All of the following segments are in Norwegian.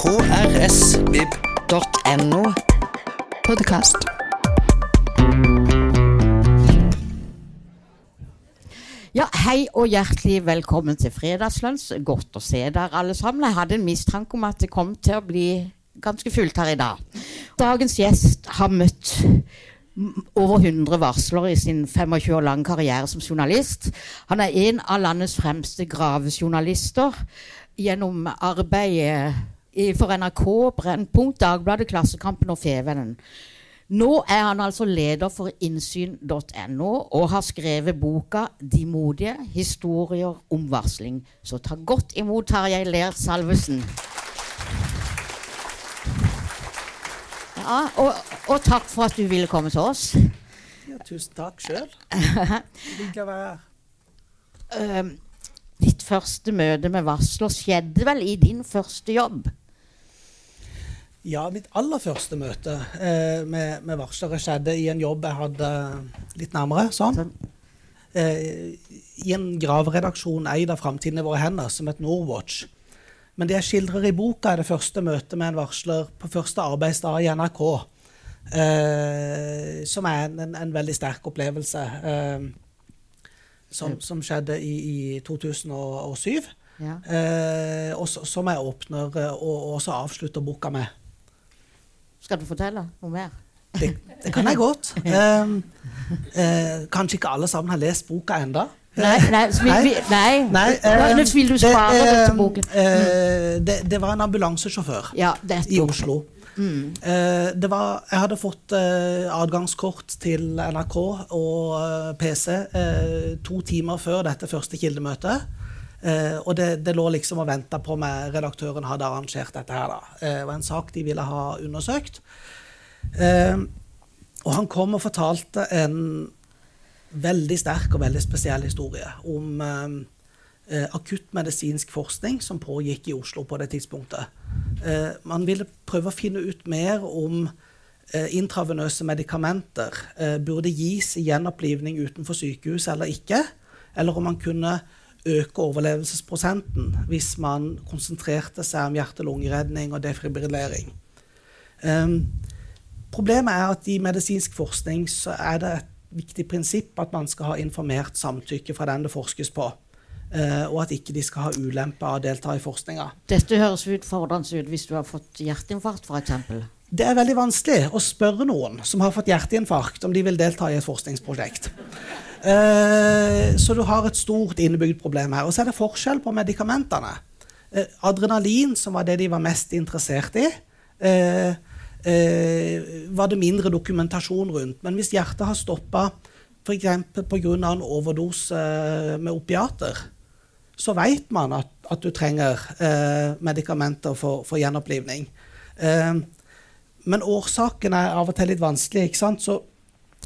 krsvib.no. Podkast. Ja, Hei og hjertelig velkommen til Fredagslunsj. Godt å se dere alle sammen. Jeg hadde en mistanke om at det kom til å bli ganske fullt her i dag. Dagens gjest har møtt over 100 varsler i sin 25 år lange karriere som journalist. Han er en av landets fremste gravejournalister gjennom arbeidet for NRK, Brennpunkt, Dagbladet, Klassekampen og Fevennen. Nå er han altså leder for innsyn.no og har skrevet boka 'De modige historier om varsling'. Så ta godt imot Tarjei Ler Salvesen. Ja, og, og takk for at du ville komme til oss. Ja, tusen takk sjøl. Hyggelig å være her. Um, ditt første møte med varsler skjedde vel i din første jobb? Ja, mitt aller første møte eh, med, med varslere skjedde i en jobb jeg hadde litt nærmere. sånn. Sånn. Eh, I en graveredaksjon eid av Framtiden i våre hender, som het Norwatch. Men det jeg skildrer i boka, er det første møtet med en varsler på første arbeidsdag i NRK. Eh, som er en, en, en veldig sterk opplevelse. Eh, som, som skjedde i, i 2007. Ja. Eh, og som jeg åpner og, og også avslutter boka med. Skal du fortelle noe mer? Det, det kan jeg godt. Um, uh, kanskje ikke alle sammen har lest boka enda. Nei, nei, vi, nei. Nei, eh, vil du spare det, uh, til boken. eh, det, det var en ambulansesjåfør Ja, i Oslo. Eh, det var, jeg hadde fått eh, adgangskort til NRK og eh, PC eh, to timer før dette første kildemøtet. Eh, og det, det lå liksom og venta på meg. Redaktøren hadde arrangert dette her. da. Eh, det var en sak de ville ha undersøkt. Eh, og han kom og fortalte en veldig sterk og veldig spesiell historie om eh, eh, akuttmedisinsk forskning som pågikk i Oslo på det tidspunktet. Eh, man ville prøve å finne ut mer om eh, intravenøse medikamenter eh, burde gis i gjenopplivning utenfor sykehus eller ikke, eller om man kunne øke overlevelsesprosenten hvis man konsentrerte seg om hjerte-lungeredning og defibrillering. Um, Problemet er at i medisinsk forskning så er det et viktig prinsipp at man skal ha informert samtykke fra den det forskes på. Uh, og at ikke de skal ha ulempe av å delta i forskninga. Dette høres utfordrende ut hvis du har fått hjerteinfarkt, f.eks. Det er veldig vanskelig å spørre noen som har fått hjerteinfarkt, om de vil delta i et forskningsprosjekt. Eh, så du har et stort innebygd problem her. Og så er det forskjell på medikamentene. Eh, adrenalin, som var det de var mest interessert i, eh, var det mindre dokumentasjon rundt. Men hvis hjertet har stoppa f.eks. pga. en overdose med opiater, så vet man at, at du trenger medikamenter for, for gjenopplivning. Men årsaken er av og til litt vanskelig. ikke sant? Så,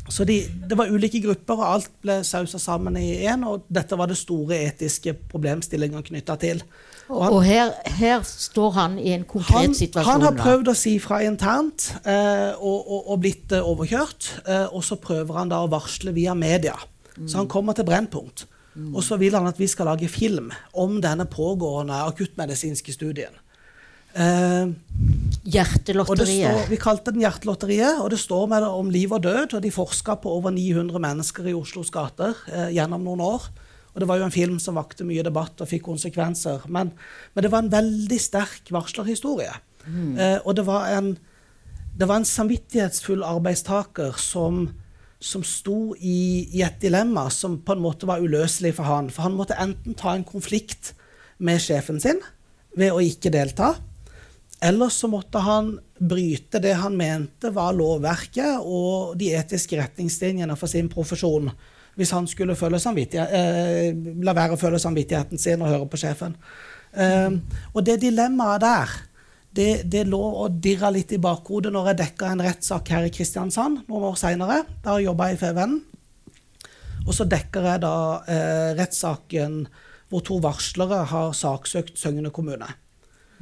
så de, det var ulike grupper, og alt ble sausa sammen i én. Og dette var det store etiske problemstillinga knytta til. Og han- Og her, her står han i en konkret han, situasjon. han har prøvd å si fra internt eh, og, og, og blitt eh, overkjørt. Eh, og så prøver han da å varsle via media. Så han kommer til Brennpunkt. Og så vil han at vi skal lage film om denne pågående akuttmedisinske studien. Eh, Hjertelotteriet. vi kalte den Hjertelotteriet, og det står med det om liv og død. Og de forska på over 900 mennesker i Oslos gater eh, gjennom noen år. Og det var jo en film som vakte mye debatt og fikk konsekvenser. Men, men det var en veldig sterk varslerhistorie. Eh, og det var en, det var en samvittighetsfull arbeidstaker som, som sto i, i et dilemma som på en måte var uløselig for han. For han måtte enten ta en konflikt med sjefen sin ved å ikke delta. Eller så måtte han bryte det han mente var lovverket og de etiske retningslinjene for sin profesjon. Hvis han skulle eh, la være å føle samvittigheten sin og høre på sjefen. Eh, og det dilemmaet der, det, det lå og dirra litt i bakhodet når jeg dekka en rettssak her i Kristiansand noen år seinere. Da jobba jeg i Fevennen. Og så dekker jeg da eh, rettssaken hvor to varslere har saksøkt Søgne kommune.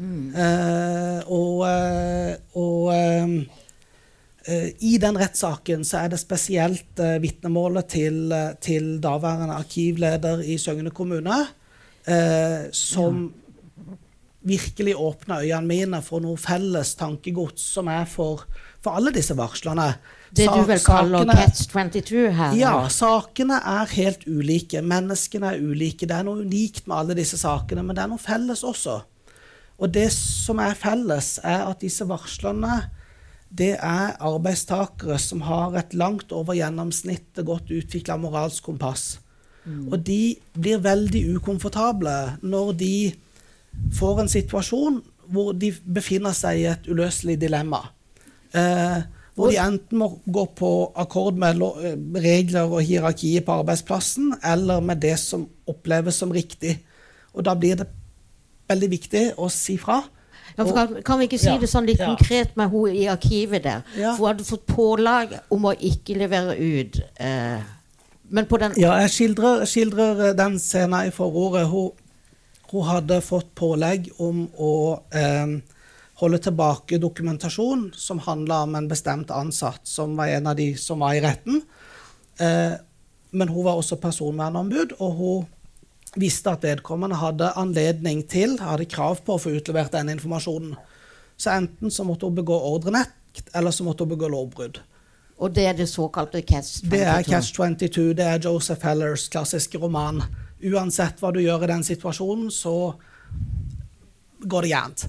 Eh, og eh, og eh, i den rettssaken så er det spesielt eh, vitnemålet til, til daværende arkivleder i Søgne kommune, eh, som virkelig åpna øynene mine for noe felles tankegods som er for, for alle disse varslerne. Det du vil vel kaller Catch 22 her? Ja, sakene er helt ulike. Menneskene er ulike. Det er noe unikt med alle disse sakene, men det er noe felles også. Og det som er felles, er at disse varslerne det er arbeidstakere som har et langt over gjennomsnittet godt utvikla moralsk kompass. Og de blir veldig ukomfortable når de får en situasjon hvor de befinner seg i et uløselig dilemma. Eh, hvor de enten må gå på akkord med regler og hierarkiet på arbeidsplassen, eller med det som oppleves som riktig. Og da blir det veldig viktig å si fra. Ja, kan, kan vi ikke si Ja, det sånn litt ja. konkret med hun i arkivet der? For hun hadde fått pålag om å ikke levere ut. Eh, men på den Ja, jeg skildrer, skildrer eh, den scenen i forordet. Hun, hun hadde fått pålegg om å eh, holde tilbake dokumentasjon som handla om en bestemt ansatt, som var en av de som var i retten. Eh, men hun var også personvernombud, og hun visste at vedkommende hadde anledning til, hadde krav på å få utlevert den informasjonen. Så enten så måtte hun begå ordrenekt, eller så måtte hun begå lovbrudd. Og det er det såkalte Catch 22. Det er Catch 22, det er Joseph Hellers klassiske roman. Uansett hva du gjør i den situasjonen, så går det gærent.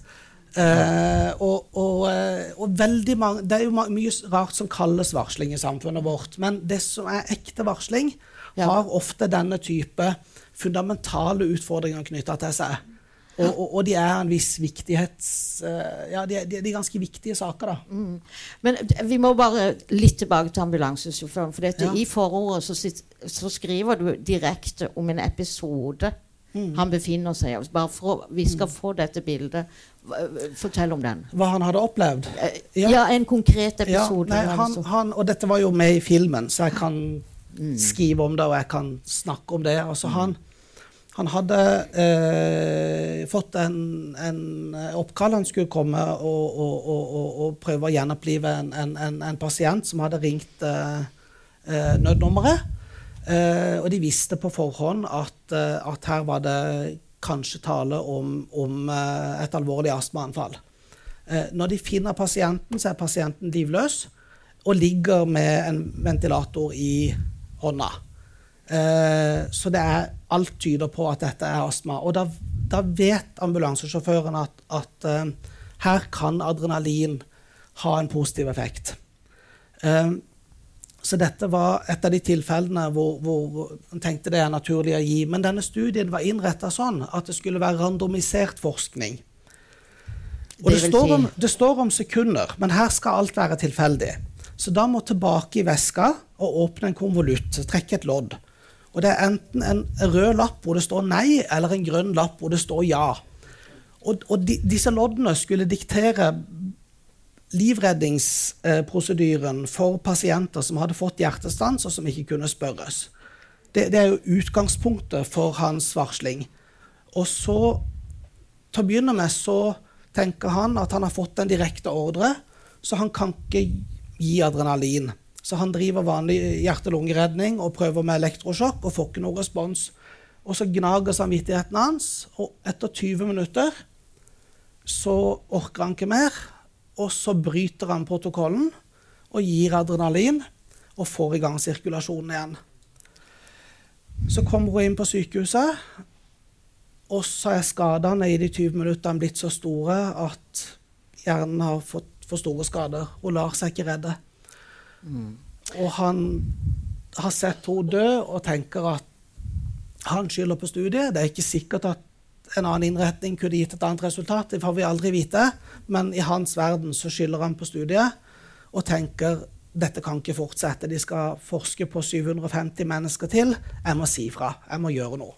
Uh, og, og, eh, og veldig mange, Det er jo mye rart som kalles varsling i samfunnet vårt, men det som er ekte varsling, har ofte denne type fundamentale utfordringer knytta til seg. Og, og, og de er en viss viktighets... eh, ja, de er, de er ganske viktige saker, da. Mm. Men vi må bare litt tilbake til ambulansesjåføren. For Ja. i forordet så, så skriver du direkte om en episode Mm. han befinner seg i. Bare for vi skal få dette bildet. Fortell om den. Hva han hadde opplevd. Eh, Ja. Ja, en konkret Ja, episode. nei, han, han, og dette var jo med i filmen, så jeg kan skrive om det, og jeg kan snakke om det. Altså, han, han hadde eh, fått en, en oppkall. Han skulle komme og, og, og, og, prøve å gjenopplive en, en, en, en pasient som hadde ringt eh, eh, nødnummeret. Eh, og de visste på forhånd at, eh, at her var det kanskje tale om, om eh, et alvorlig astmaanfall. Når de finner pasienten, så er pasienten livløs og ligger med en ventilator i hånda. Eh, så det er alt tyder på at dette er astma. Og da, da vet ambulansesjåføren at, at eh, her kan adrenalin ha en positiv effekt. Eh, så dette var et av de tilfellene hvor, hvor, en tenkte det er naturlig å gi. Men denne studien var innretta sånn at det skulle være randomisert forskning. Og Det det, står om, det står om sekunder, men her skal alt være tilfeldig. Så da må tilbake i veska og åpne en konvolutt, trekke et lodd. Og det er enten en rød lapp hvor det står nei, eller en grønn lapp hvor det står ja. Og, og de, disse loddene skulle diktere livredningsprosedyren for pasienter som hadde fått hjertestans, og som ikke kunne spørres. Det, det er jo utgangspunktet for hans varsling. Og så, til å begynne med, så tenker han at han har fått en direkte ordre, så han kan ikke gi adrenalin. Så han driver vanlig hjerte-lungeredning og prøver med elektrosjokk og får ikke noen respons. Og så gnager samvittigheten hans, og etter 20 minutter så orker han ikke mer. Og så bryter han protokollen og gir adrenalin og får i gang sirkulasjonen igjen. Så kommer hun inn på sykehuset, og så er skadene i de 20 minuttene blitt så store at hjernen har fått for store skader. Hun lar seg ikke redde. Og han har sett henne dø og tenker at han skylder på studiet. Det er ikke sikkert at en annen innretning kunne gitt et annet resultat. Det får vi aldri vite. Men i hans verden så skylder han på studiet og tenker dette kan ikke fortsette. De skal forske på 750 mennesker til. Jeg må si fra. Jeg må gjøre noe.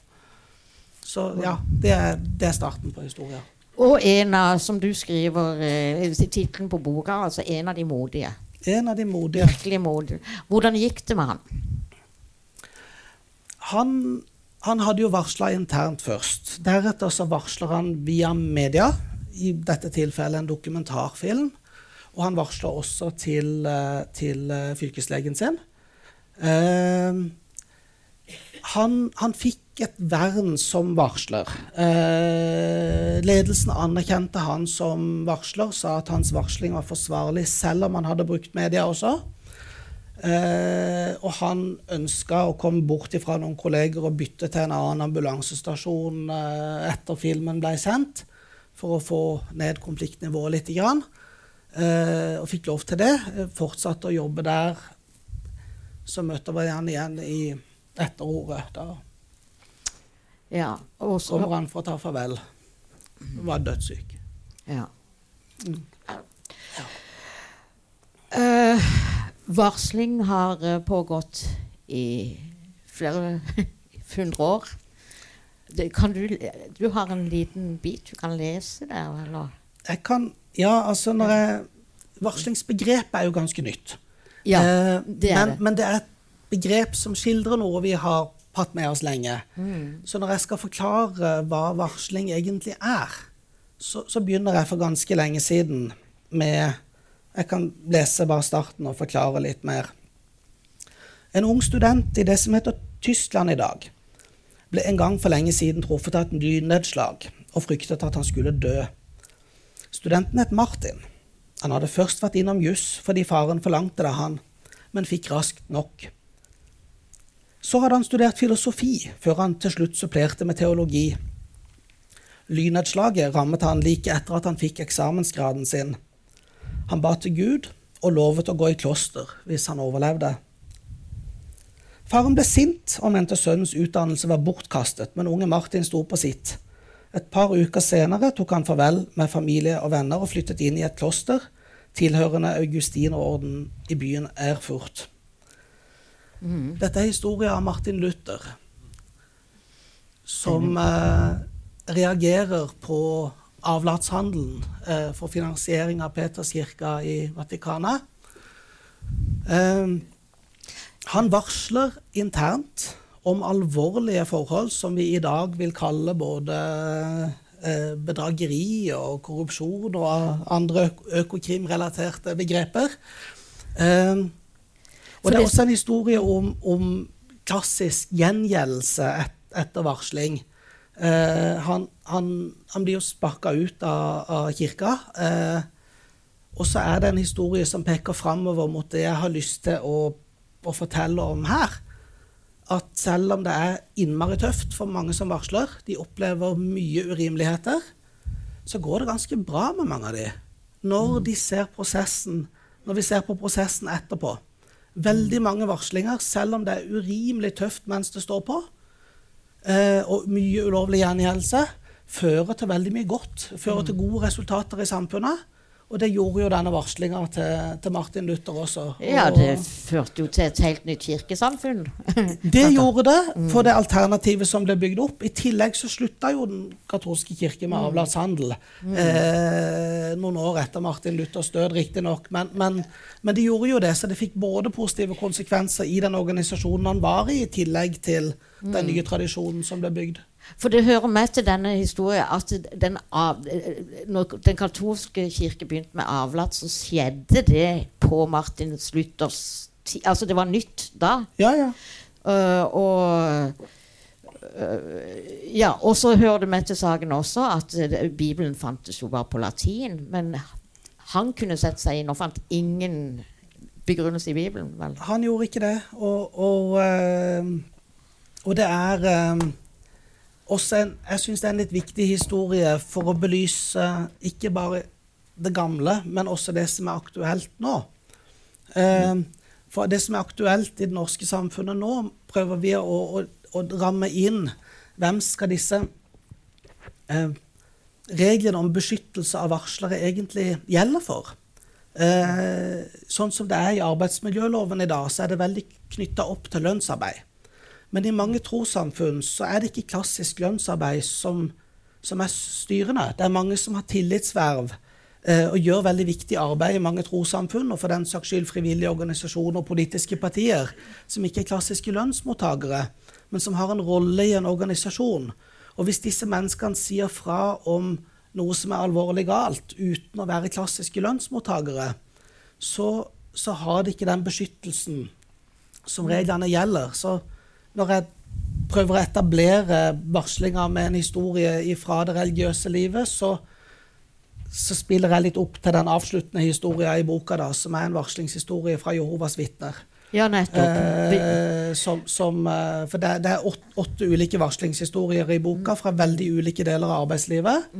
Så ja, det er, det er starten på historien. Og en av, som du skriver eh, i tittelen på boka, altså en av de modige. En av de modige. Virkelig modig. Hvordan gikk det med han? Han, han hadde jo varsla internt først. Deretter så varsler han via media, i dette tilfellet en dokumentarfilm. Og han varsler også til, eh, til eh, fylkeslegen sin. Eh, han, han fikk et vern som varsler. Eh, ledelsen anerkjente han som varsler, sa at hans varsling var forsvarlig selv om han hadde brukt media også. Eh, og han ønska å komme bort ifra noen kolleger og bytte til en annen ambulansestasjon eh, etter filmen ble sendt, for å få ned konfliktnivået litt. Grann. Eh, og fikk lov til det. Fortsatte å jobbe der. Så møtte vi han igjen i etterordet. Da Ja, og så kommer han for å ta farvel. Var dødssyk. Ja. Eh, varsling har eh, pågått i flere hundre år. Det, kan du, du har en liten bit du kan lese der, eller? Jeg kan Ja, altså jeg Varslingsbegrepet er jo ganske nytt. Ja, Eh, det er men, det. men det er et begrep som skildrer noe vi har hatt med oss lenge. Mm. Så når jeg skal forklare hva varsling egentlig er, så, så begynner jeg for ganske lenge siden med Jeg kan lese bare starten og forklare litt mer. En ung student i det som heter Tyskland i dag, ble en gang for lenge siden truffet av et lynnedslag og fryktet at han skulle dø. Studenten het Martin. Han hadde først vært innom juss fordi faren forlangte det av han, men fikk raskt nok. Så hadde han studert filosofi, før han til slutt supplerte med teologi. Lynnedslaget rammet han like etter at han fikk eksamensgraden sin. Han ba til Gud og lovet å gå i kloster hvis han overlevde. Faren ble sint og mente sønnens utdannelse var bortkastet, men unge Martin sto på sitt. Et par uker senere tok han farvel med familie og venner og flyttet inn i et kloster tilhørende Augustinerorden i byen Erfurt. Dette er historien av Martin Luther, som eh, reagerer på avlatshandelen eh, for finansiering av Peterskirka i Vatikanet. Eh, han varsler internt om alvorlige forhold som vi i dag vil kalle både eh, bedrageri og korrupsjon og andre øk- økokrimrelaterte begreper. Eh, og det er også en historie om, om klassisk gjengjeldelse et, etter varsling. Eh, han, han, han blir jo sparka ut av, av kirka. Eh, og så er det en historie som peker framover mot det jeg har lyst til å, å fortelle om her. At selv om det er innmari tøft for mange som varsler, de opplever mye urimeligheter, så går det ganske bra med mange av de. Når de ser prosessen, når vi ser på prosessen etterpå. Veldig mange varslinger, selv om det er urimelig tøft mens det står på, eh, og mye ulovlig gjengjeldelse, fører til veldig mye godt. Fører til gode resultater i samfunnet. Og det gjorde jo denne varslinga til, til Martin Luther også. Ja, det førte jo til et helt nytt kirkesamfunn. det gjorde det for det alternativet som ble bygd opp. I tillegg så slutta jo den katolske kirke med avlatshandel eh, noen år etter Martin Luthers død, riktignok. Men, men, men de gjorde jo det, så det fikk både positive konsekvenser i den organisasjonen han var i, i tillegg til den nye tradisjonen som ble bygd. For det hører med til denne historien at den av, når den katolske kirke begynte med avlat, så skjedde det på Martin Luthers tid. Altså det var nytt da. Ja, ja. Uh, og øh, ja, og så hører det med til saken også at øh, Bibelen fantes jo bare på latin. Men han kunne sette seg inn og fant ingen begrunnelse i Bibelen. vel? Han gjorde ikke det. Og, og, eh, og det er eh, også en Jeg syns det er en litt viktig historie for å belyse ikke bare det gamle, men også det som er aktuelt nå. Eh, for det som er aktuelt i det norske samfunnet nå, prøver vi å, å, å ramme inn. Hvem skal disse eh, reglene om beskyttelse av varslere egentlig gjelde for? Eh, sånn som det er i arbeidsmiljøloven i dag, så er det veldig knytta opp til lønnsarbeid. Men i mange trossamfunn så er det ikke klassisk lønnsarbeid som, som er styrende. Det er mange som har tillitsverv eh, og gjør veldig viktig arbeid i mange trossamfunn, og for den saks skyld frivillige organisasjoner og politiske partier, som ikke er klassiske lønnsmottakere, men som har en rolle i en organisasjon. Og hvis disse menneskene sier fra om noe som er alvorlig galt, uten å være klassiske lønnsmottakere, så, så har de ikke den beskyttelsen som reglene gjelder. Så når jeg prøver å etablere varslinga med en historie fra det religiøse livet, så, så spiller jeg litt opp til den avsluttende historien i boka, da, som er en varslingshistorie fra Jehovas vitner. Ja, nettopp. Eh, som, som, eh, for det, det er åtte, åtte ulike varslingshistorier i boka fra veldig ulike deler av arbeidslivet.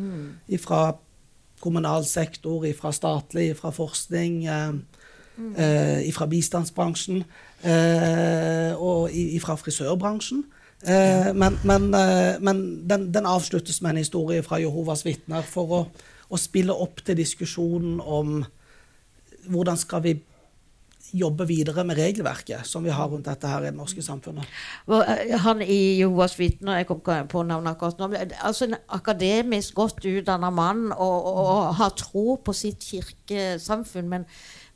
Fra kommunal sektor, fra statlig, fra forskning, eh, eh, fra bistandsbransjen og fra frisørbransjen. Eh, men men, eh, men den, den avsluttes med en historie fra Jehovas vitner for å, å spille opp til diskusjonen om hvordan skal vi jobbe videre med regelverket som vi har rundt dette her i det norske samfunnet. Eh, Han i Jehovas vitner, jeg kom på navnet akkurat nå, altså en akademisk godt utdanna mann og, og, og har tro på sitt kirkesamfunn, men,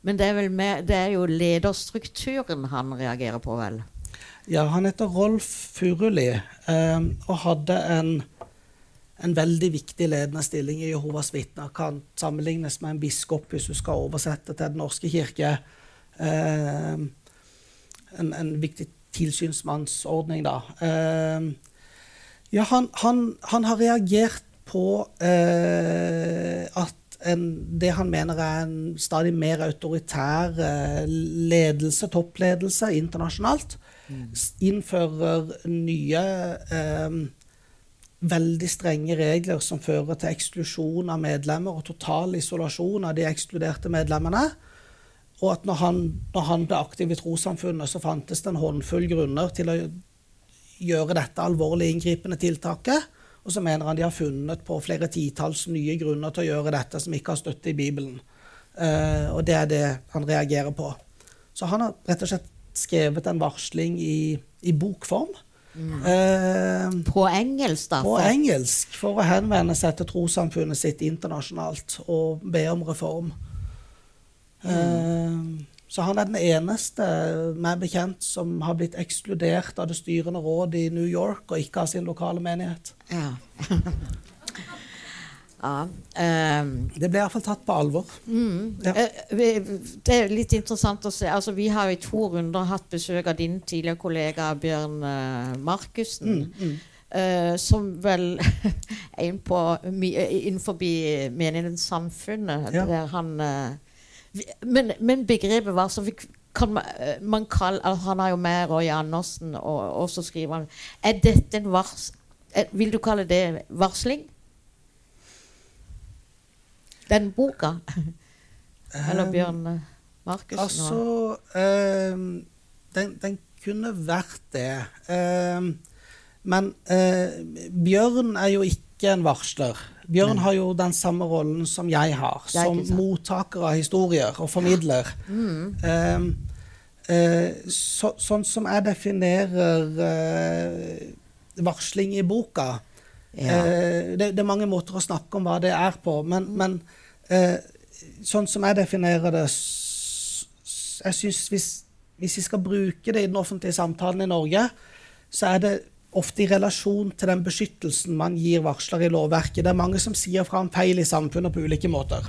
men det, er mer, det er jo lederstrukturen han reagerer på, vel? Ja, han heter Rolf Furuli eh, og hadde en, en veldig viktig ledende stilling i Jehovas vitner. Kan sammenlignes med en biskop hvis du skal oversette til Den norske kirke. Eh, en, en viktig tilsynsmannsordning, da. Eh, ja, han, han, han har reagert på eh, at en, det han mener er en stadig mer autoritær eh, ledelse, toppledelse internasjonalt, mm. innfører nye eh, veldig strenge regler som fører til eksklusjon av medlemmer og total isolasjon av de ekskluderte medlemmene. Og at når han, når han ble aktiv i trossamfunnet, så fantes det en håndfull grunner til å gjøre dette alvorlig inngripende tiltaket. Og så mener han de har funnet på flere titalls nye grunner til å gjøre dette som ikke har støtte i Bibelen. Uh, og det er det han reagerer på. Så han har rett og slett skrevet en varsling i, i bokform. Eh, På engelsk, da? på engelsk for å henvende seg til trossamfunnet sitt internasjonalt og be om reform. Eh, så han er den eneste meg bekjent som har blitt ekskludert av det styrende råd i New York og ikke av sin lokale menighet. Ja. ja. um, Det ble iallfall tatt på alvor. Ja. Eh, Det er litt interessant å se. Altså, vi har i to runder hatt besøk av din tidligere kollega Bjørn uh, Markussen. Uh, som vel er innenfor menighetens Samfunnet, Ja. der han vi- men, men begrepet var så vi, kan man, eh, man kalle, altså, Han har jo med Roy Andersen, og, og så skriver han Er dette en vars... eh, Vil du kalle det varsling? Den boka? Eller Bjørn um, Markussen? Altså um, den, den kunne vært det. Um, men uh, Bjørn er jo ikke en varsler. Bjørn har jo den samme rollen som jeg har, som mottaker av historier og formidler. Eh, eh, så, sånn som jeg definerer eh, varsling i boka Ja. eh, det, det er mange måter å snakke om hva det er på, men, men eh, sånn som jeg definerer det Jeg syns hvis, hvis vi skal bruke det i den offentlige samtalen i Norge, så er det ofte i relasjon til den beskyttelsen man gir varsler i lovverket. Det er mange som sier fra om feil i samfunnet på ulike måter.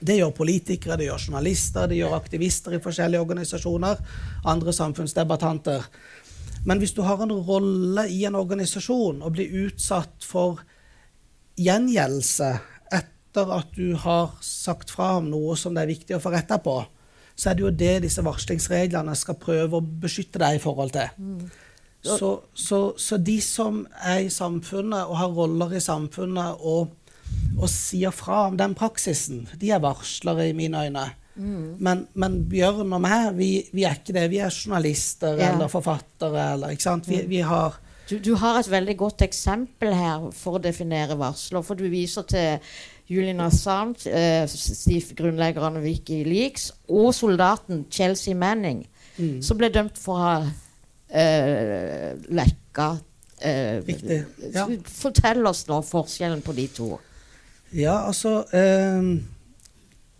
Det gjør politikere, det gjør journalister, det gjør aktivister i forskjellige organisasjoner, andre samfunnsdebattanter. Men hvis du har en rolle i en organisasjon og blir utsatt for gjengjeldelse etter at du har sagt fra om noe som det er viktig å få retta på, så er det jo det disse varslingsreglene skal prøve å beskytte deg i forhold til. Så, så, så de som er i samfunnet og har roller i samfunnet og, og sier fra om den praksisen, de er varslere i mine øyne. Men, men Bjørn og meg, vi, vi er ikke det. Vi er journalister Ja. eller forfattere. Eller, ikke sant? Vi, vi har Du, du har et veldig godt eksempel her for å definere varsler. For du viser til Julian Assange, eh, Steve, grunnleggeren av Wikileaks, og soldaten Chelsea Manning, Mm. som ble dømt for å ha eh, Leka. eh, Riktig, ja. Fortell oss nå forskjellen på de to. Ja, altså eh,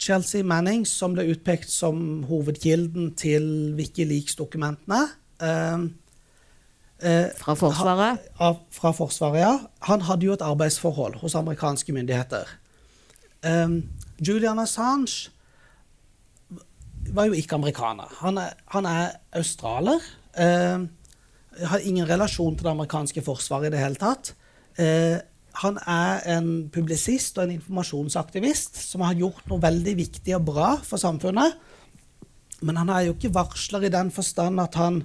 Chelsea Manning, som ble utpekt som hovedkilden til Wikileaks-dokumentene eh, eh, Fra Forsvaret? av, fra Forsvaret, ja. Han hadde jo et arbeidsforhold hos amerikanske myndigheter. Julian Assange var jo ikke amerikaner. Han er, han er australer. Um, Har ingen relasjon til det amerikanske forsvaret i det hele tatt. Eh, han er en publisist og en informasjonsaktivist som har gjort noe veldig viktig og bra for samfunnet. Men han er jo ikke varsler i den forstand at han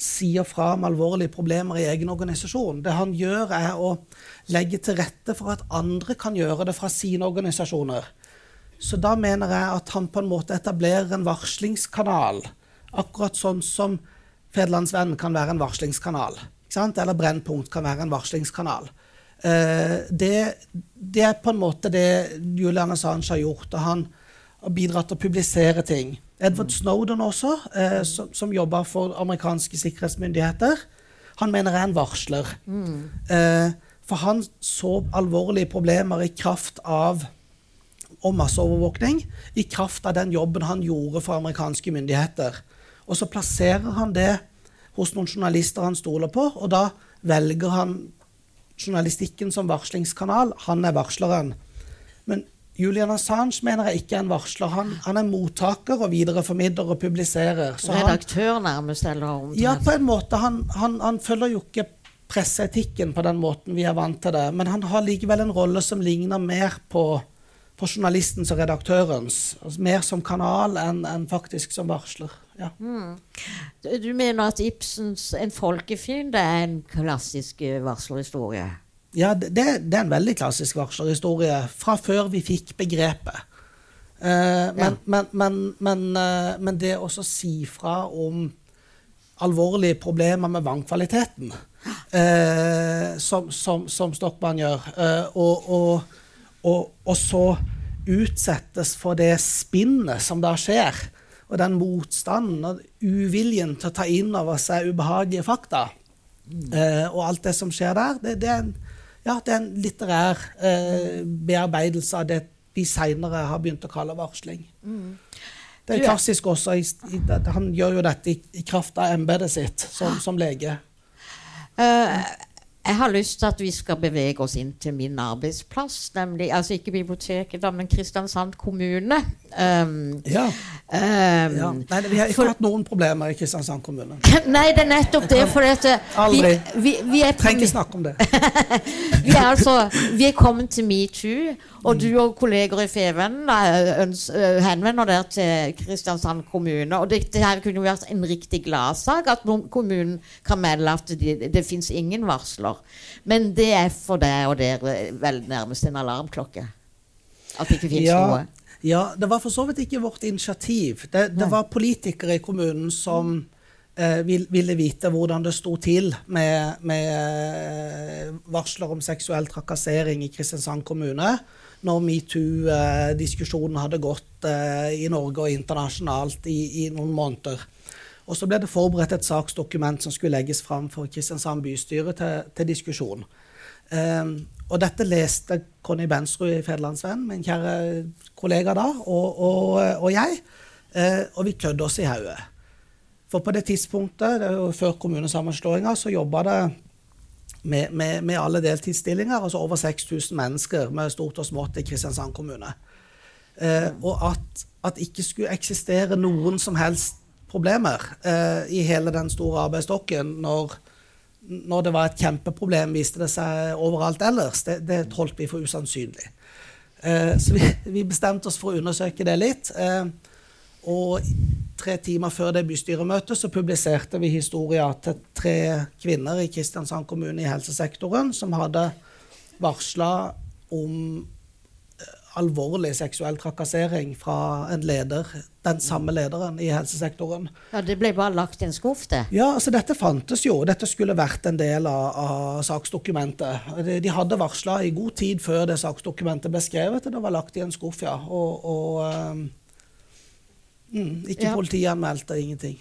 sier fra om alvorlige problemer i egen organisasjon. Det han gjør, er å legge til rette for at andre kan gjøre det fra sine organisasjoner. Så da mener jeg at han på en måte etablerer en varslingskanal. Akkurat sånn som Federlandsvennen kan være en varslingskanal. Eller Brennpunkt kan være en varslingskanal. Eh, det, det, er på en måte det Julian Assange har gjort. og Han har bidratt til å publisere ting. Edward mm. Snowden også, eh, som, som jobber for amerikanske sikkerhetsmyndigheter, han mener er en varsler. Mm. Eh, for han så alvorlige problemer i kraft av og masseovervåkning i kraft av den jobben han gjorde for amerikanske myndigheter. Og så plasserer han det hos noen journalister han stoler på, og da velger han journalistikken som varslingskanal. Han er varsleren. Men Julian Assange mener jeg ikke er en varsler. Han, han er mottaker og videreformidler og publiserer. Så Redaktør, nærmest? eller omtrent? Ja, på en måte. Han, han, han, følger jo ikke presseetikken på den måten vi er vant til det. Men han har likevel en rolle som ligner mer på, på journalistens og redaktørens. Altså mer som kanal enn, en faktisk som varsler. Ja. Mm. Du mener at Ibsens 'En folkefiende' er en klassisk eh, varslerhistorie? Ja, det, det, er en veldig klassisk varslerhistorie fra før vi fikk begrepet. Eh, men, ja. men, men, men, men, det å si fra om alvorlige problemer med vannkvaliteten, eh, som, som, som, Stockmann gjør, og, og, og, og, så utsettes for det spinnet som da skjer, og den motstanden og uviljen til å ta inn over seg ubehagelige fakta, mm. eh, og alt det som skjer der, det, det, er, en, ja, det er, en, litterær eh, bearbeidelse av det vi seinere har begynt å kalle varsling. Mm. Det er klassisk også. I, i, han gjør jo dette i, i kraft av embetet sitt som, som lege. Uh, jeg har lyst til at vi skal bevege oss inn til min arbeidsplass. nemlig, altså Ikke biblioteket, men Kristiansand kommune. Um, ja. Um, ja. Nei, vi har ikke for, hatt noen problemer i Kristiansand kommune. Nei, det er nettopp det. For at, Aldri. Vi, vi, vi Trenger ikke snakke om det. vi, er altså, vi er kommet til metoo, og du og kolleger i Feven henvender dere til Kristiansand kommune. Og dette her kunne jo vært en riktig gladsak, at kommunen kan melde at det, det fins ingen varsler. Men det er for deg og dere vel nærmest en alarmklokke? At det ikke fins ja. noe? Ja, det var for så vidt ikke vårt initiativ. Det, det var politikere i kommunen som eh, ville vite hvordan det sto til med, med eh, varsler om seksuell trakassering i Kristiansand kommune når metoo-diskusjonen hadde gått eh, i Norge og internasjonalt i, i, noen måneder. Og så ble det forberedt et saksdokument som skulle legges fram for Kristiansand bystyre til, til diskusjon. Um, og dette leste Conny Bensrud i Federlandsvennen, min kjære kollega da, og, og, og jeg. Uh, og vi klødde oss i hodet. For på det tidspunktet, det jo før kommunesammenslåinga, så jobba det med, med, med, alle deltidsstillinger, altså over 6000 mennesker med stort og smått i Kristiansand kommune. Uh, og at, at ikke skulle eksistere noen som helst problemer uh, i hele den store arbeidsstokken når, når, det var et kjempeproblem, viste det seg overalt ellers. Det, det holdt vi for usannsynlig. Eh, så vi, vi, bestemte oss for å undersøke det litt. Eh, og tre timer før det bystyremøtet så publiserte vi historier til tre kvinner i Kristiansand kommune i helsesektoren som hadde varsla om alvorlig seksuell trakassering fra en leder, den samme lederen i helsesektoren. Ja, Det ble bare lagt i en skuff, det? Ja, altså dette fantes jo. Dette skulle vært en del av, av saksdokumentet. De, de hadde varsla i god tid før det saksdokumentet ble skrevet, og det var lagt i en skuff, ja. Og, og um, Mm, ikke ja. politianmeldte, ingenting.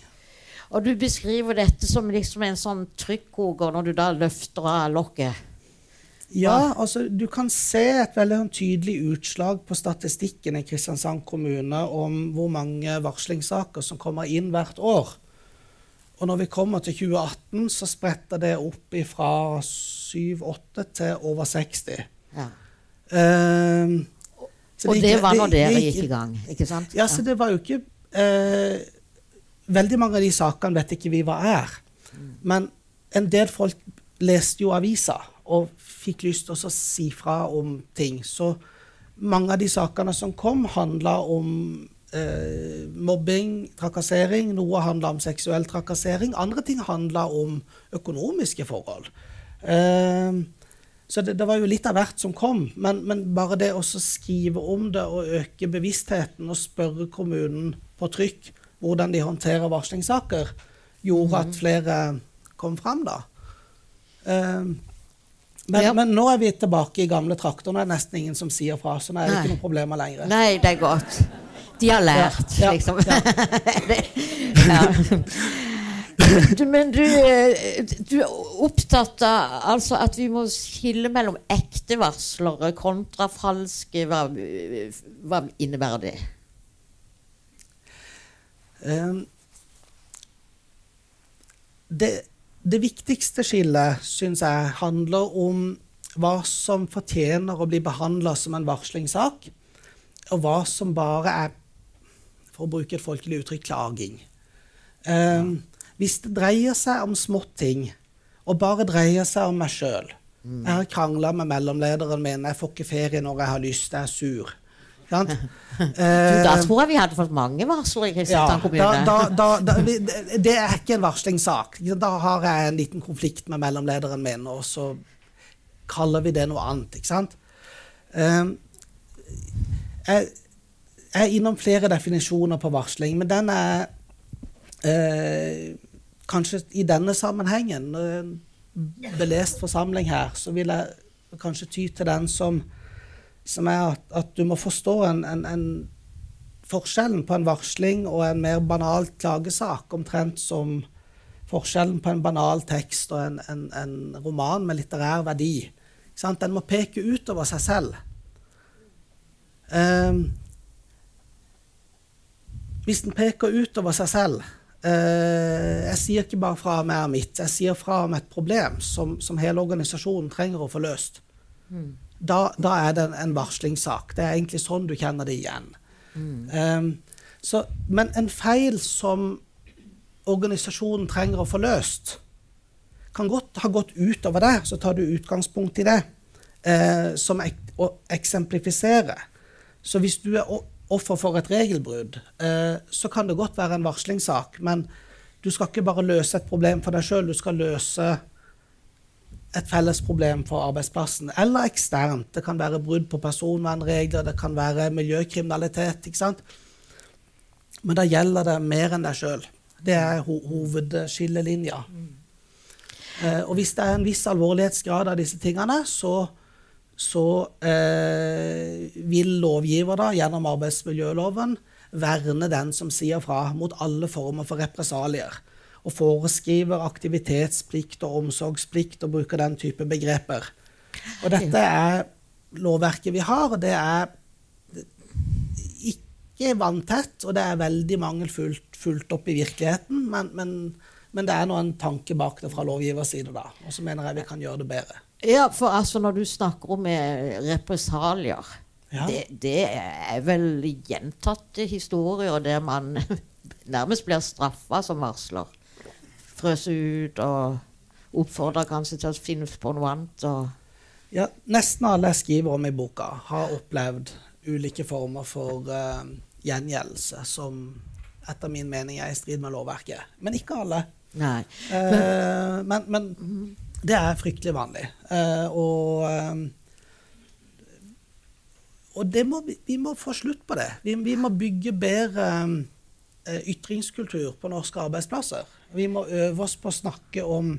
Og du beskriver dette som liksom en sånn trykkoker når du da løfter av lokket. Ja, altså du kan se et veldig sånn tydelig utslag på statistikken i Kristiansand kommune om hvor mange varslingssaker som kommer inn hvert år. Og når vi kommer til 2018, så spretter det opp fra 7-8 til over 60. Ja. Uh, og det, det var når dere gikk i gang, ikke sant? Ja, så det var jo ikke eh, Veldig mange av de sakene vet ikke vi hva er. Men en del folk leste jo avisa og fikk lyst til å si fra om ting. Så mange av de sakene som kom, handla om eh, mobbing, trakassering. Noe handla om seksuell trakassering. Andre ting handla om økonomiske forhold. Eh, så det, det, var jo litt av hvert som kom. Men, men bare det å skrive om det og øke bevisstheten og spørre kommunen på trykk hvordan de håndterer varslingssaker, gjorde at flere kom fram, da. Uh, men, ja. men, nå er vi tilbake i gamle trakter. Nå er det nesten ingen som sier fra. Så nå er det Nei. ikke noen problemer lenger. Nei, det er godt. De har lært, ja. liksom. Ja. du, men du, eh, du, er opptatt av altså, at vi må skille mellom ekte varslere kontra falske. Hva, hva innebærer det? Um, det det viktigste skillet, syns jeg, handler om hva som fortjener å bli behandla som en varslingssak, og hva som bare er, for å bruke et folkelig uttrykk, klaging. Um, hvis det dreier seg om småting, og bare dreier seg om meg sjøl mm. Jeg har krangla med mellomlederen min, jeg får ikke ferie når jeg har lyst, jeg er sur. du, da tror jeg vi hadde fått mange varsler i Kristiansand kommune. Da, da, da, det er ikke en varslingssak. Da har jeg en liten konflikt med mellomlederen min, og så kaller vi det noe annet. ikke sant? Um, jeg, er innom flere definisjoner på varsling, men den er uh, kanskje i denne sammenhengen, belest forsamling her, så vil jeg kanskje ty til den som som er at, at du må forstå en, en, en, forskjellen på en varsling og en mer banal klagesak, omtrent som forskjellen på en banal tekst og en, en roman med litterær verdi. Den må peke utover seg selv. Um, hvis den peker utover seg selv uh, Jeg sier ikke bare fra om er mitt, jeg sier fra om et problem som, som hele organisasjonen trenger å få løst. Mm da, da, er det en varslingssak. Det er egentlig sånn du kjenner det igjen. Mm. Um, så, men en feil som organisasjonen trenger å få løst, kan godt ha gått utover det. Så tar du utgangspunkt i det uh, som ek å eksemplifisere. Så hvis du er offer for et regelbrudd, uh, så kan det godt være en varslingssak. Men du skal ikke bare løse et problem for deg sjøl, du skal løse et felles problem for arbeidsplassen, eller eksternt. Det kan være brudd på personvernregler, det kan være miljøkriminalitet. ikke sant? Men da gjelder det mer enn deg sjøl. Det er ho hovedskillelinja. Eh, og hvis det er en viss alvorlighetsgrad av disse tingene, så, så eh, vil lovgiver da, gjennom arbeidsmiljøloven verne den som sier fra, mot alle former for represalier og foreskriver aktivitetsplikt og omsorgsplikt og bruker den type begreper. Og dette er lovverket vi har, og det er ikke vanntett, og det er veldig mangelfullt fulgt opp i virkeligheten, men, men, men det er nå en tanke bak det fra lovgivers side, da. Og så mener jeg vi kan gjøre det bedre. Ja, for altså når du snakker om eh, represalier ja. det, det, er vel gjentatte historier der man nærmest blir straffa som varsler frøse ut og oppfordre kanskje til å finne på noe annet. ja, nesten alle jeg skriver om i boka, har opplevd ulike former for uh, gjengjeldelse som etter min mening er i strid med lovverket. Men ikke alle. Nei. Uh, men, men, det er fryktelig vanlig. Uh, og og må, vi må få slutt på det. Vi, vi må bygge bedre ytringskultur på norske arbeidsplasser. Vi må øve oss på å snakke om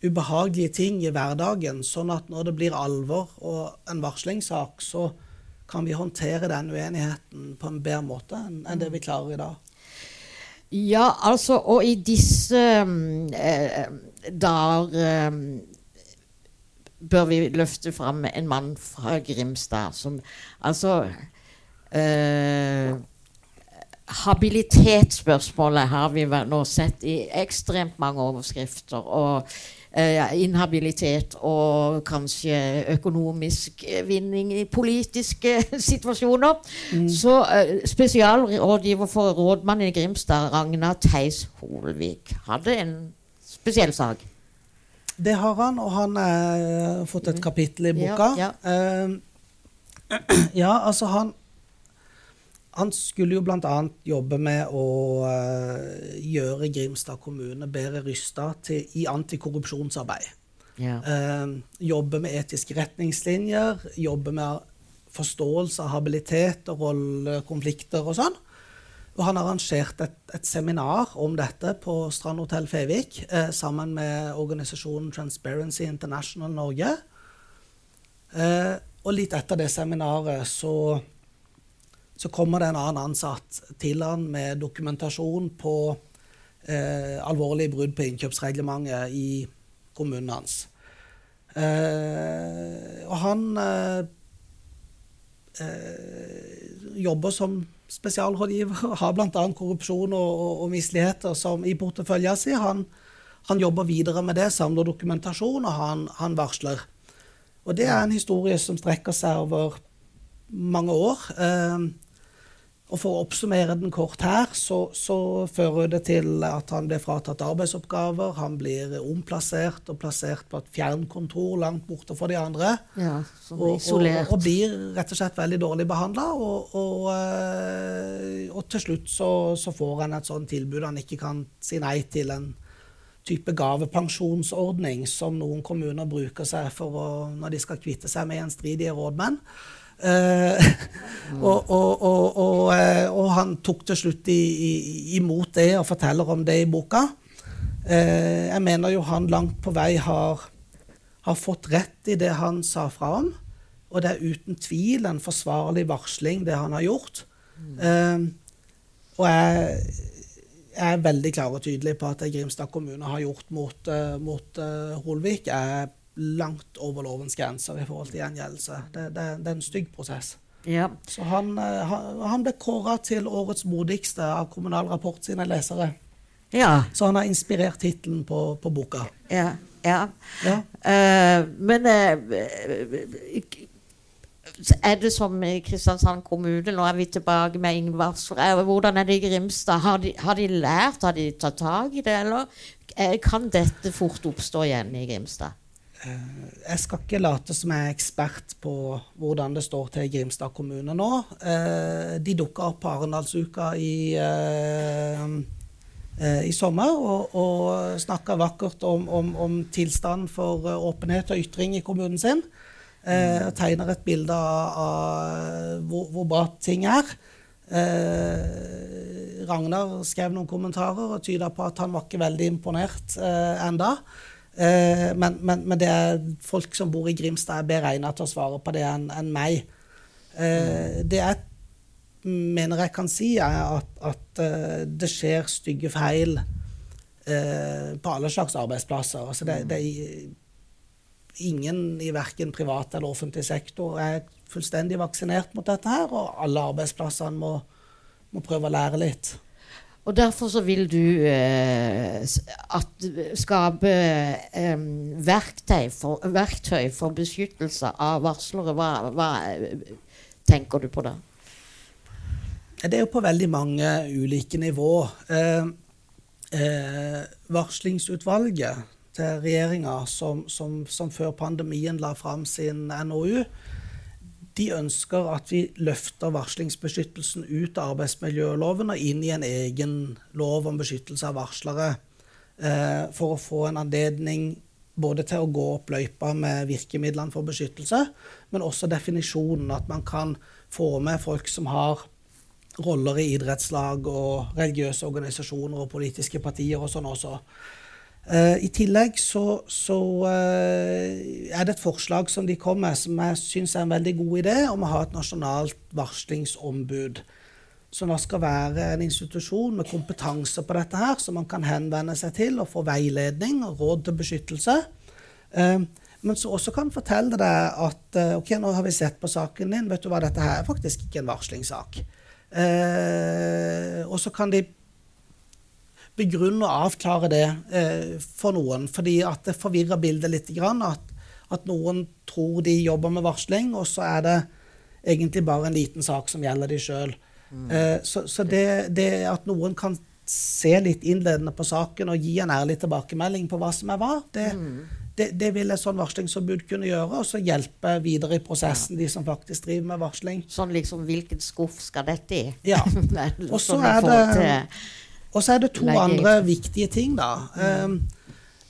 ubehagelige ting i hverdagen, sånn at når det blir alvor og en varslingssak, så kan vi håndtere den uenigheten på en bedre måte enn det vi klarer i dag. Ja, altså, og i disse eh, dager eh, bør vi løfte fram en mann fra Grimstad som altså eh, Habilitetsspørsmålet har vi nå sett i ekstremt mange overskrifter. og eh, Inhabilitet og kanskje økonomisk vinning i politiske situasjoner. Mm. Så eh, spesialrådgiver for rådmannen i Grimstad, Ragna Theis Holvik, hadde en spesiell sak. Det har han, og han har fått et kapittel i boka. Ja, Eh, ja, altså han Han skulle jo bl.a. jobbe med å eh, gjøre Grimstad kommune bedre rysta til, i antikorrupsjonsarbeid. Ja. Eh, jobbe med etiske retningslinjer, jobbe med forståelse av habilitet og rollekonflikter og sånn. Og han arrangerte et, et seminar om dette på Strand Hotell Fevik eh, sammen med organisasjonen Transparency International Norge. Eh, og litt etter det seminaret så, så kommer det en annen ansatt til han med dokumentasjon på eh, alvorlige brudd på innkjøpsreglementet i kommunen hans. Eh, og han eh, eh, jobber som spesialrådgiver, har bl.a. korrupsjon og, og, og misligheter som i porteføljen sin. Han, han, jobber videre med det, samler dokumentasjon, og han, han, varsler. Og det er en historie som strekker seg over mange år. Eh, og For å oppsummere den kort her, så, så, fører det til at han blir fratatt arbeidsoppgaver. Han blir omplassert og plassert på et fjernkontor langt borte fra de andre. Ja, og. Og, og, blir rett og slett veldig dårlig behandla. Og, og, og, til slutt så, så, får han et sånt tilbud han ikke kan si nei til. En type gavepensjonsordning som noen kommuner bruker seg for å, når de skal kvitte seg med gjenstridige rådmenn. Uh, og, og, og, og, han tok til slutt i, i, imot det og forteller om det i boka. Uh, jeg mener jo han langt på vei har, har, fått rett i det han sa fra om. Og det er uten tvil en forsvarlig varsling, det han har gjort. Uh, og jeg, jeg, er veldig klar og tydelig på at det Grimstad kommune har gjort mot, mot Holvik, er langt over lovens grenser i forhold til gjengjeldelse. Det, det, det er en stygg prosess. Ja. Så han, eh, han ble kåra til årets modigste av Kommunal Rapport sine lesere. Ja. Så han har inspirert tittelen på, på, boka. Ja. ja. ja. Uh, men uh, er det som i Kristiansand kommune, nå er vi tilbake med Ingvar Hvordan er det i Grimstad? Har de, har de lært, har de tatt tak i det, eller kan dette fort oppstå igjen i Grimstad? Jeg skal ikke late som jeg er ekspert på hvordan det står til i Grimstad kommune nå. De dukka opp på Arendalsuka i, i sommer og, og snakka vakkert om, om, om tilstanden for åpenhet og ytring i kommunen sin. Og tegner et bilde av hvor, hvor, bra ting er. Ragnar skrev noen kommentarer og tyda på at han var ikke veldig imponert enda. Eh, men, men, men, det er folk som bor i Grimstad, er bedre egnet til å svare på det enn en meg. Eh, det jeg mener jeg kan si, er at, at uh, det skjer stygge feil på alle slags arbeidsplasser. Altså det, det, er ingen i verken privat eller offentlig sektor er fullstendig vaksinert mot dette her, og alle arbeidsplassene må, må prøve å lære litt. Og derfor så vil du eh, at, skape eh, verktøy, for, verktøy, for, beskyttelse av varslere. Hva, hva, tenker du på da? Det er jo på veldig mange ulike nivå. Eh, eh varslingsutvalget til regjeringa, som, som, som, før pandemien la fram sin NOU, de ønsker at vi løfter varslingsbeskyttelsen ut av arbeidsmiljøloven og inn i en egen lov om beskyttelse av varslere. Eh, for å få en anledning både til å gå opp løypa med virkemidlene for beskyttelse, men også definisjonen. At man kan få med folk som har roller i idrettslag og religiøse organisasjoner og politiske partier og sånn også. Uh, I tillegg så, så uh, er det et forslag som de kom med, som jeg syns er en veldig god idé, om å ha et nasjonalt varslingsombud. Som da skal være en institusjon med kompetanse på dette her, som man kan henvende seg til og få veiledning og råd til beskyttelse. Uh, men som også kan fortelle deg at ok, nå har vi sett på saken din, vet du hva, dette her er faktisk ikke en varslingssak. og så kan de begrunne og avklare det eh, for noen. Fordi at det forvirrer bildet litt. Grann, at, at, noen tror de jobber med varsling, og så er det egentlig bare en liten sak som gjelder de sjøl. Mm. Eh, så, så det, det, at noen kan se litt innledende på saken og gi en ærlig tilbakemelding på hva som er hva. Det, det, det vil et sånn varslingsombud kunne gjøre, og så hjelpe videre i prosessen de som faktisk driver med varsling. Sånn liksom Hvilken skuff skal dette i? Ja. Og så sånn er det- Og så er det to Legge andre viktige ting, da. Mm.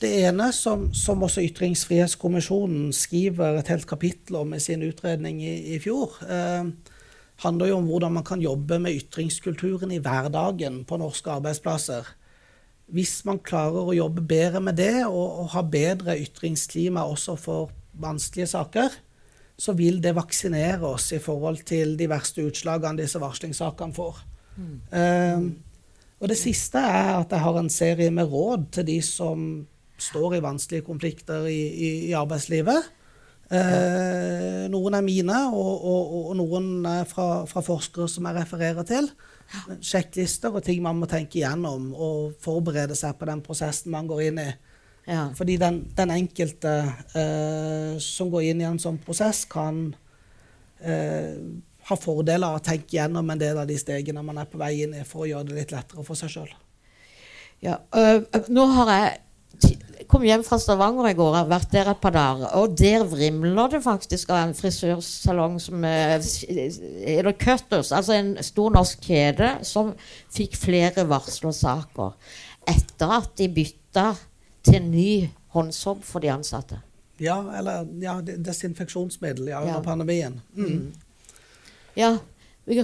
Det ene, som, som også Ytringsfrihetskommisjonen skriver et helt kapittel om i sin utredning i, i fjor, eh, handler jo om hvordan man kan jobbe med ytringskulturen i hverdagen på norske arbeidsplasser. Hvis man klarer å jobbe bedre med det, og, og ha bedre ytringsklima også for vanskelige saker, så vil det vaksinere oss i forhold til de verste utslagene disse varslingssakene får. Um, og det siste er at jeg har en serie med råd til de som står i vanskelige konflikter i, i, i arbeidslivet. Eh, noen er mine, og, og, og noen er fra, fra forskere som jeg refererer til. Sjekklister og ting man må tenke igjennom og forberede seg på den prosessen man går inn i. ja. Fordi den, den enkelte eh, som går inn i en sånn prosess, kan eh, ha fordeler av å tenke gjennom en del av de stegene man er på vei inn i, for å gjøre det litt lettere for seg sjøl. Ja, øh, nå har jeg kom hjem fra Stavanger i går, har vært der et par dager, og der vrimler det faktisk av en frisørsalong som Eller Cutters, altså en stor norsk kjede, som fikk flere varslersaker etter at de bytta til ny håndsopp for de ansatte. Ja, eller ja, desinfeksjonsmiddel ja, under Ja. pandemien. Mm. Ja,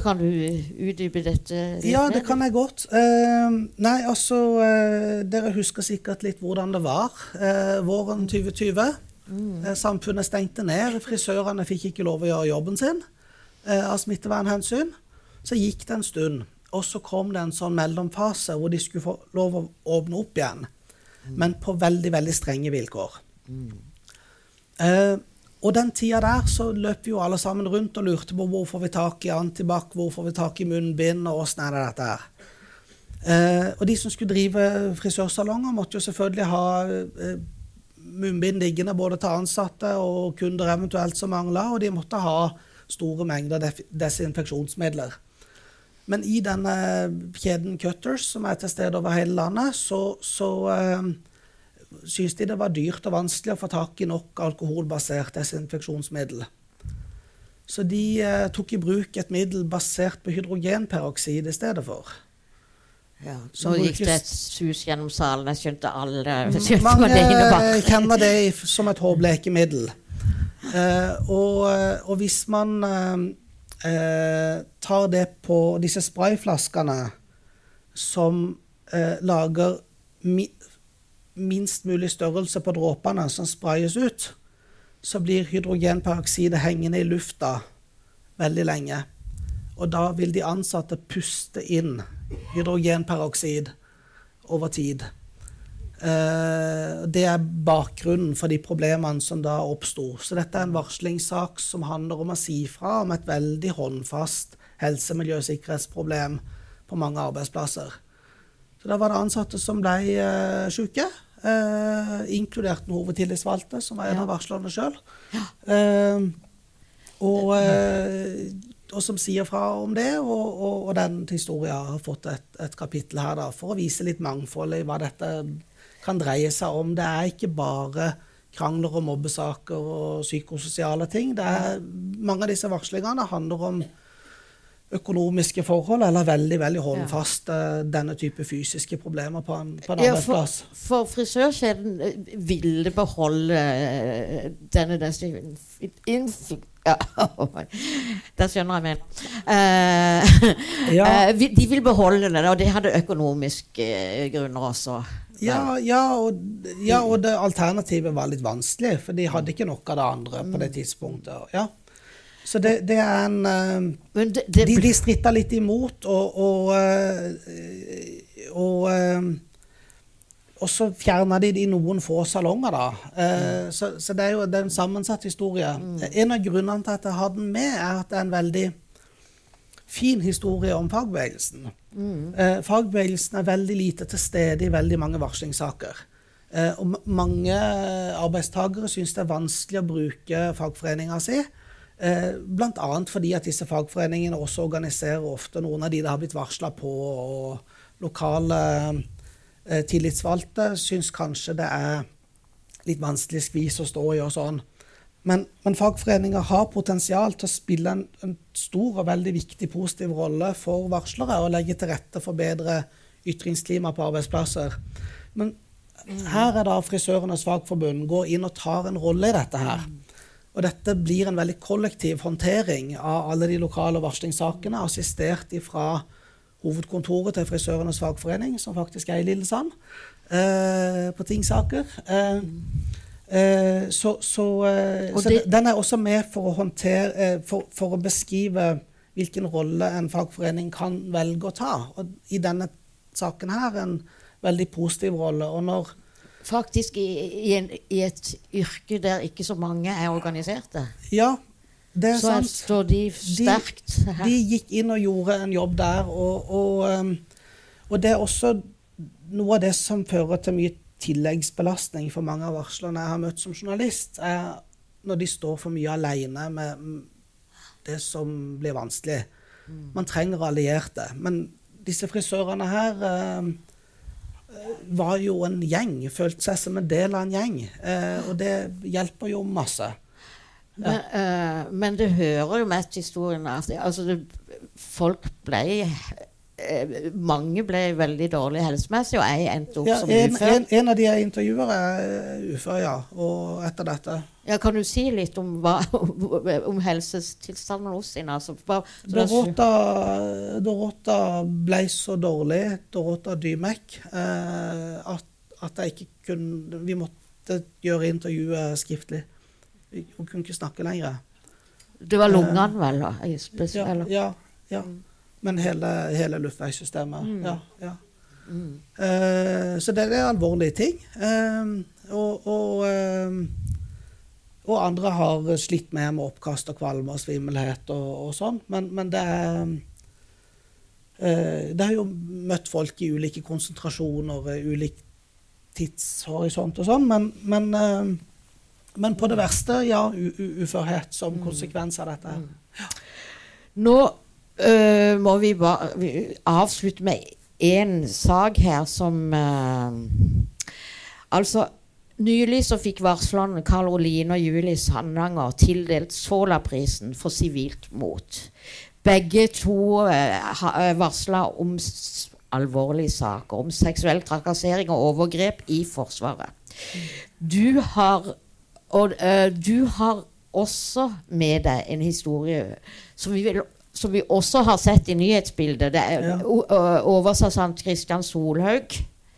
kan du utdype dette? Ja, det kan jeg godt. Eh, nei, altså eh, Dere husker sikkert litt hvordan det var eh, våren 2020. Eh, samfunnet stengte ned. Frisørene fikk ikke lov å gjøre jobben sin eh, av smittevernhensyn. Så gikk det en stund, og så kom det en sånn mellomfase hvor de skulle få lov å åpne opp igjen. Men på veldig, veldig strenge vilkår. Eh, og den tida der så løp jo alle sammen rundt og lurte på hvor får vi tak i antibac, hvor får vi tak i munnbind, og åssen er det dette her. Eh, og de som skulle drive frisørsalonger, måtte jo selvfølgelig ha eh, munnbind liggende både til ansatte og kunder eventuelt som mangla, og de måtte ha store mengder desinfeksjonsmidler. Men i denne kjeden Cutters, som er til stede over hele landet, så, så eh, syntes de det var dyrt og vanskelig å få tak i nok alkoholbasert desinfeksjonsmiddel. Så de eh, tok i bruk et middel basert på hydrogenperoksid i stedet for. Ja, som Nå gikk det et sus gjennom salen. Jeg skjønte alle skjønte Mange det kjenner det som et hårblekemiddel. Eh, og, eh, og hvis man eh, eh, tar det på disse sprayflaskene som eh, lager mi, minst mulig størrelse på dråpene som sprayes ut, så blir hydrogenperoksidet hengende i lufta veldig lenge. Og da vil de ansatte puste inn hydrogenperoksid over tid. Eh, det er bakgrunnen for de problemene som da oppsto. Så dette er en varslingssak som handler om å si fra om et veldig håndfast helse-, miljø- og sikkerhetsproblem på mange arbeidsplasser. Så da var det ansatte som ble uh, syke, eh, inkludert noen hovedtillitsvalgte, som er en Ja. av varslerne sjøl. og, eh, og som sier fra om det, og, og, og den historien har fått et, et kapittel her da, for å vise litt mangfold i hva dette kan dreie seg om. Det er ikke bare krangler og mobbesaker og psykososiale ting. Det er, mange av disse varslingene handler om økonomiske forhold, eller veldig veldig håndfaste denne type fysiske problemer på en, på en Ja, for, arbeidsplass. for frisørkjeden eh, ville beholde eh, denne inf- Ja, der skjønner jeg meg. Uh, Ja. uh, de vil beholde den, og det hadde økonomiske eh, grunner også. Ja, ja, og, ja, og det alternativet var litt vanskelig, for de hadde ikke noe av det andre på det tidspunktet. Ja. Så det, det er en eh, det, det, De, de stritta litt imot, og, og, eh, og, eh, og så fjerna de det i noen få salonger, da. Eh, Så, så det er jo det er en sammensatt historie. En av grunnene til at jeg har den med, er at det er en veldig fin historie om fagbevegelsen. Eh, fagbevegelsen er veldig lite til stede i veldig mange varslingssaker. Og mange arbeidstakere syns det er vanskelig å bruke fagforeninga si. Eh, Bl.a. fordi at disse fagforeningene også organiserer ofte noen av de det har blitt varsla på, og lokale eh, tillitsvalgte syns kanskje det er litt vanskelig skvis å stå og sånn. Men, men fagforeninger har potensial til å spille en, en, stor og veldig viktig positiv rolle for varslere og legge til rette for bedre ytringsklima på arbeidsplasser. Men her er da Frisørenes Fagforbund går inn og tar en rolle i dette her. Og dette blir en veldig kollektiv håndtering av alle de lokale varslingssakene, assistert fra hovedkontoret til Frisørenes Fagforening, som faktisk er i Lillesand, eh, på tingsaker. Eh, eh, så, så, eh, så det, den er også med for å, håndtere, eh, for, for å beskrive hvilken rolle en fagforening kan velge å ta. Og i denne saken her en veldig positiv rolle. Og når Faktisk i, i, en, i, et yrke der ikke så mange er organiserte. Ja, det er så sant. står de sterkt. De, de gikk inn og gjorde en jobb der. Og, og, um, og, det er også noe av det som fører til mye tilleggsbelastning for mange av varslerne jeg har møtt som journalist, er når de står for mye alene med det som blir vanskelig. Mm. Man trenger allierte. Men disse frisørene her eh, var jo en gjeng, følte seg som en del av en gjeng. Eh, og det hjelper jo masse. Ja. Men, eh, men, det hører jo med til historien at altså det, folk ble Mange ble veldig dårlig helsemessig, og jeg endte opp ja, som en, ufør. En, en, av de jeg intervjuer, er ufør, ja. Og etter dette. Ja, Kan du si litt om, hva, om helsetilstanden hos henne? Altså, Dorota, Dorota, ble så dårlig, Dorota Dymek, eh, at, at, jeg ikke kunne Vi måtte gjøre intervjuet skriftlig. Hun kunne ikke snakke lenger. Det var lungene, eh, vel? da? Ja, ja, ja. Men hele, hele luftveissystemet. Mm. Ja. ja. Mm. Eh, så det er alvorlige ting. Eh, og, og eh, og andre har slitt med med oppkast og kvalme og svimmelhet og, og sånn. Men, men, det er uh, Det har jo møtt folk i ulike konsentrasjoner, ulik tidshorisont og sånn, men, men, uh, men, på det verste, ja, uførhet som mm. konsekvens av dette. Ja. Nå uh, må vi bare avslutte med én sak her som Altså Nylig så fikk varslerne Karoline og Julie Sandanger tildelt Sola-prisen for sivilt mot. Begge to eh, eh varsla om alvorlige saker om seksuell trakassering og overgrep i Forsvaret. Du har, og, uh, du har også med deg en historie som vi, vil, som vi også har sett i nyhetsbildet. Det er ja. oversersjant Kristian Solhaug.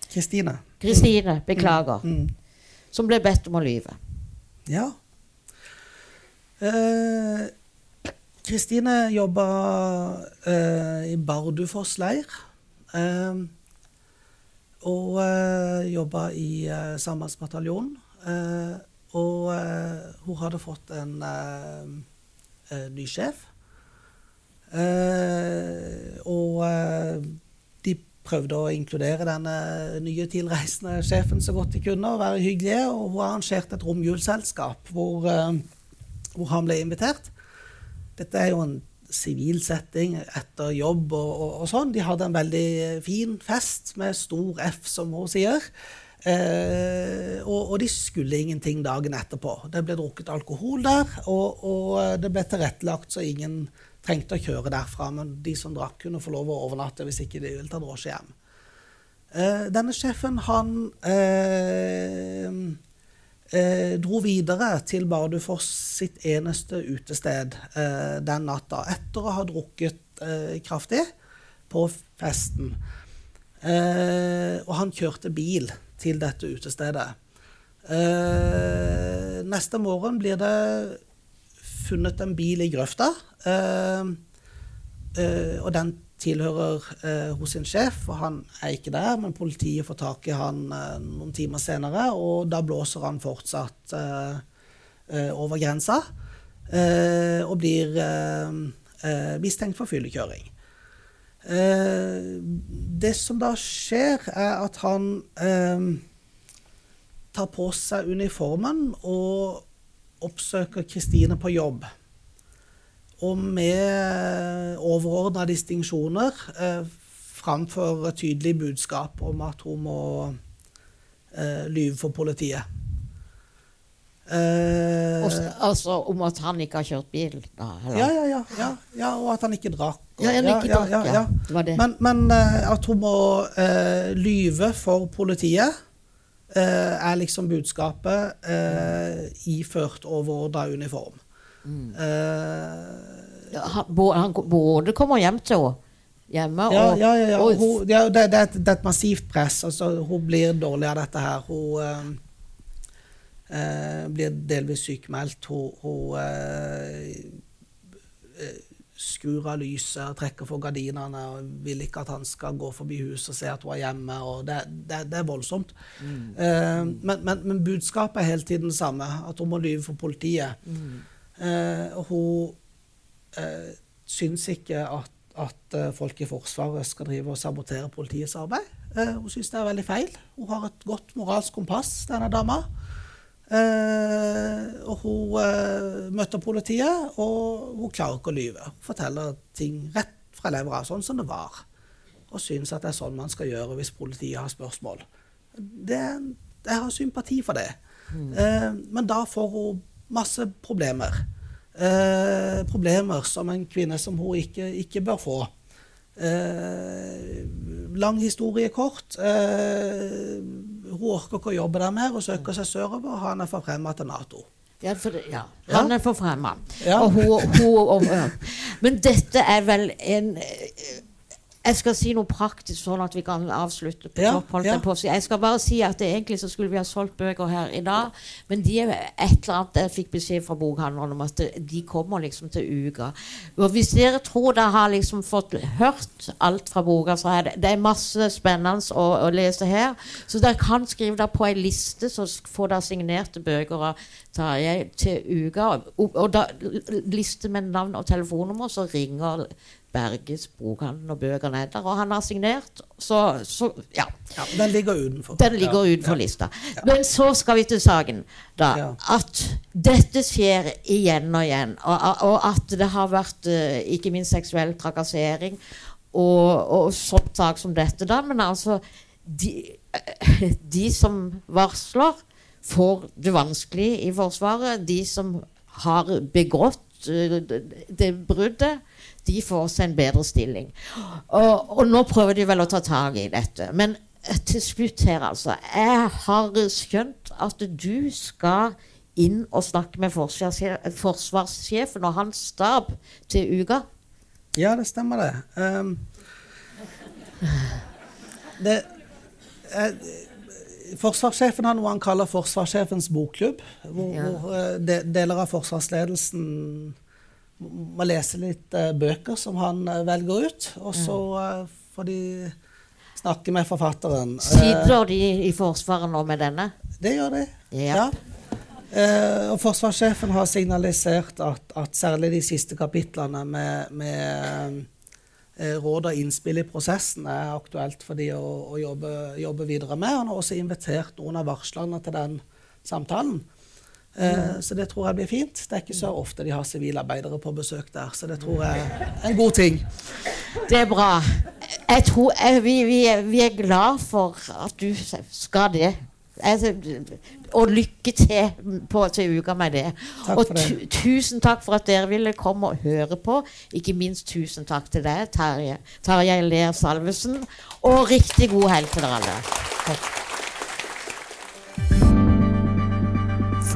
Kristine. Kristine, beklager. Mm. Mm som ble bedt om å lyve. Ja. Kristine eh, jobba eh, i Bardufoss leir. Eh, og eh, jobba i eh, Sambandsbataljonen. Eh, og eh, hun hadde fått en ny sjef. Og de prøvde å inkludere denne nye tilreisende sjefen så godt de kunne, og være hyggelige. Og hun arrangerte et romjulsselskap hvor, uh, hvor, han ble invitert. Dette er jo en sivil setting etter jobb og, og, og, sånn. De hadde en veldig fin fest med stor F, som hun sier. Eh, og, og, de skulle ingenting dagen etterpå. Det ble drukket alkohol der, og det ble tilrettelagt så ingen trengte å kjøre derfra, men de som drakk, kunne få lov å overnatte hvis ikke de ville ta drosje hjem. Eh, denne sjefen, han eh, eh, dro videre til Bardufoss sitt eneste utested eh, den natta, etter å ha drukket eh, kraftig på festen. Eh, og han kjørte bil til dette utestedet. neste morgen blir det funnet en bil i grøfta. Uh, uh, og den tilhører uh, hos sin sjef, og han er ikke der. Men politiet får tak i han noen timer senere, og da blåser han fortsatt over grensa. og blir mistenkt for fyllekjøring. det som da skjer, er at han tar på seg uniformen og oppsøker Kristine på jobb. Og med overordna distinksjoner eh, framføre tydelig budskap om at hun må eh, lyve for politiet. Eh, Altså om at han ikke har kjørt bil, da? eller? ja, ja, ja, ja, ja, og at han ikke drakk. og- Ja, han ikke drakk, ja. Det det. Men, men eh, at hun må eh, lyve for politiet, er liksom budskapet eh, iført overordna uniform. Mm. Eh, Han, han både kommer hjem til henne hjemme og, ja, ja, ja. og Hun, ja det, det, et, det er et massivt press. Altså, hun blir dårlig av dette her. Hun eh, eh, blir delvis sykemeldt. Hun, hun eh, eh, skrur av lyset, trekker for gardinene og vil ikke at han skal gå forbi huset og se at hun er hjemme. og Det, det, det er voldsomt. Eh, men, men, men budskapet er hele tiden det samme, at hun må lyve for politiet. Eh, hun eh, syns ikke at, at eh, folk i Forsvaret skal drive og sabotere politiets arbeid. Eh, hun syns det er veldig feil. Hun har et godt moralsk kompass, denne dama. Eh, og hun uh, møter politiet, og hun klarer ikke å lyve. Hun forteller ting rett fra levra, sånn som det var. Og syns at det er sånn man skal gjøre hvis politiet har spørsmål. Det, jeg har sympati for det. Eh, men da får hun masse problemer. Eh, problemer som en kvinne som hun ikke, ikke bør få. Eh, lang historie kort. Eh, hun orker ikke å jobbe der mer og søker seg sørover. og Han er forfremma til Nato. Ja, for ja. Han er forfremma. Ja. Og hun, hun, og, og, Men dette er vel en eh, Jeg skal si noe praktisk, sånn at vi kan avslutte på Ja, topp. holdt ja. På. Jeg skal bare si at det, egentlig så skulle vi ha solgt bøker her i dag, men de er et eller annet Jeg fikk beskjed fra bokhandleren om at de kommer liksom til uka. Og hvis dere tror dere har liksom fått hørt alt fra boka, så er det, det er masse spennende å, å lese her. Så dere kan skrive dere på ei liste, så får dere signerte bøker av Tarjei til uka. Og, og da, liste med navn og telefonnummer, så ringer Berges bokhandel og bøkene er der. Og han har signert, så, så ja. Ja, den ligger utenfor. Den ligger ja, utenfor ja. lista. Men så skal vi til saken. da. At dette skjer igjen og igjen. Og, og at det har vært eh, ikke minst seksuell trakassering og, og sånn sak som dette, da. Men altså de, de som varsler, får det vanskelig i Forsvaret. De som har begått eh, det bruddet, de får seg en bedre stilling. Og, og nå prøver de vel å ta tak i dette. Men eh, til slutt her, altså. Jeg har skjønt at du skal inn og snakke med forsvarssjefen og hans stab til uka. Ja, det stemmer det. Um, det eh, Forsvarssjefen har noe han kaller Forsvarssjefens bokklubb. Hvor, Ja. hvor eh, de, deler av forsvarsledelsen må lese litt uh, bøker som han uh, velger ut. Og så uh, får de snakke med forfatteren. Sitter de i Forsvaret nå med denne? det gjør de. Ja. Eh, og forsvarssjefen har signalisert at, at særlig de siste kapitlene med, med råd og innspill i prosessen er aktuelt for de å, å jobbe, jobbe videre med. Han har også invitert noen av varslerne til den samtalen. Eh, Så det tror jeg blir fint. Det er ikke så ofte de har sivilarbeidere på besøk der, så det tror jeg er en god ting. Det er bra. Jeg tror, jeg, vi, vi, er, vi er glad for at du skal det. Altså, og lykke til på, til uka med det. Takk og tu, tusen takk for at dere ville komme og høre på. Ikke minst tusen takk til deg, Tarjei Ler Salvesen. Og riktig god helg til dere alle.